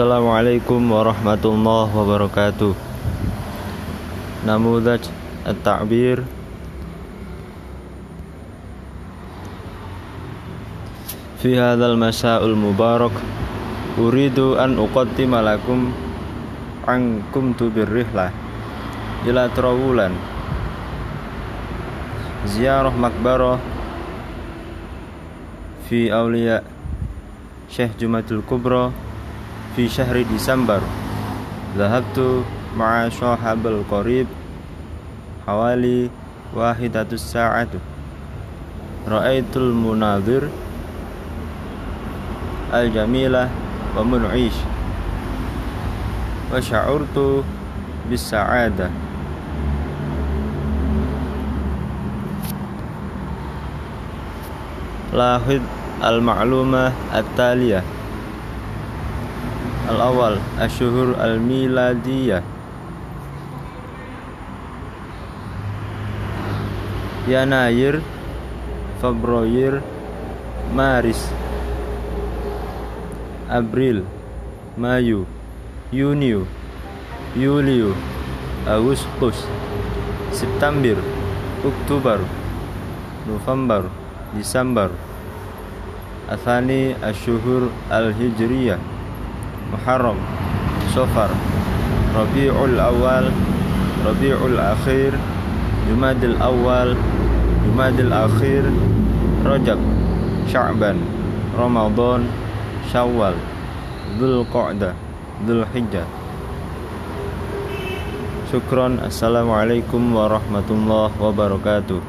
Assalamualaikum warahmatullahi wabarakatuh. Namudaj At-Ta'bir. Fi hadzal masa'ul mubarak Uridu an uqaddima lakum an kumtu birrihlah ila Trawulan. Ziarah makbarah fi awliya fi syahri Desember Zahabtu ma'a syahabal qarib Hawali wahidatus sa'atu. Ra'aitul munadhir al-jamila, wa mun'ish. Wa sya'urtu bis sa'ada. Lahid al-ma'lumah at-taliyah. Al-awwal Asyuhur al-miladiyah. Yanayir Februari Maris. April Mayu Yuni Yuli Agustus. September Oktober November Desember. Athani Asyuhur al-hijriyah Muharram Sofar Rabiul Awal Rabiul Akhir Jumadil Awal Jumadil Akhir Rajab Sya'ban Ramadan Syawal Dhul Qa'dah Dhul Hijjah Syukron Assalamualaikum warahmatullahi wabarakatuh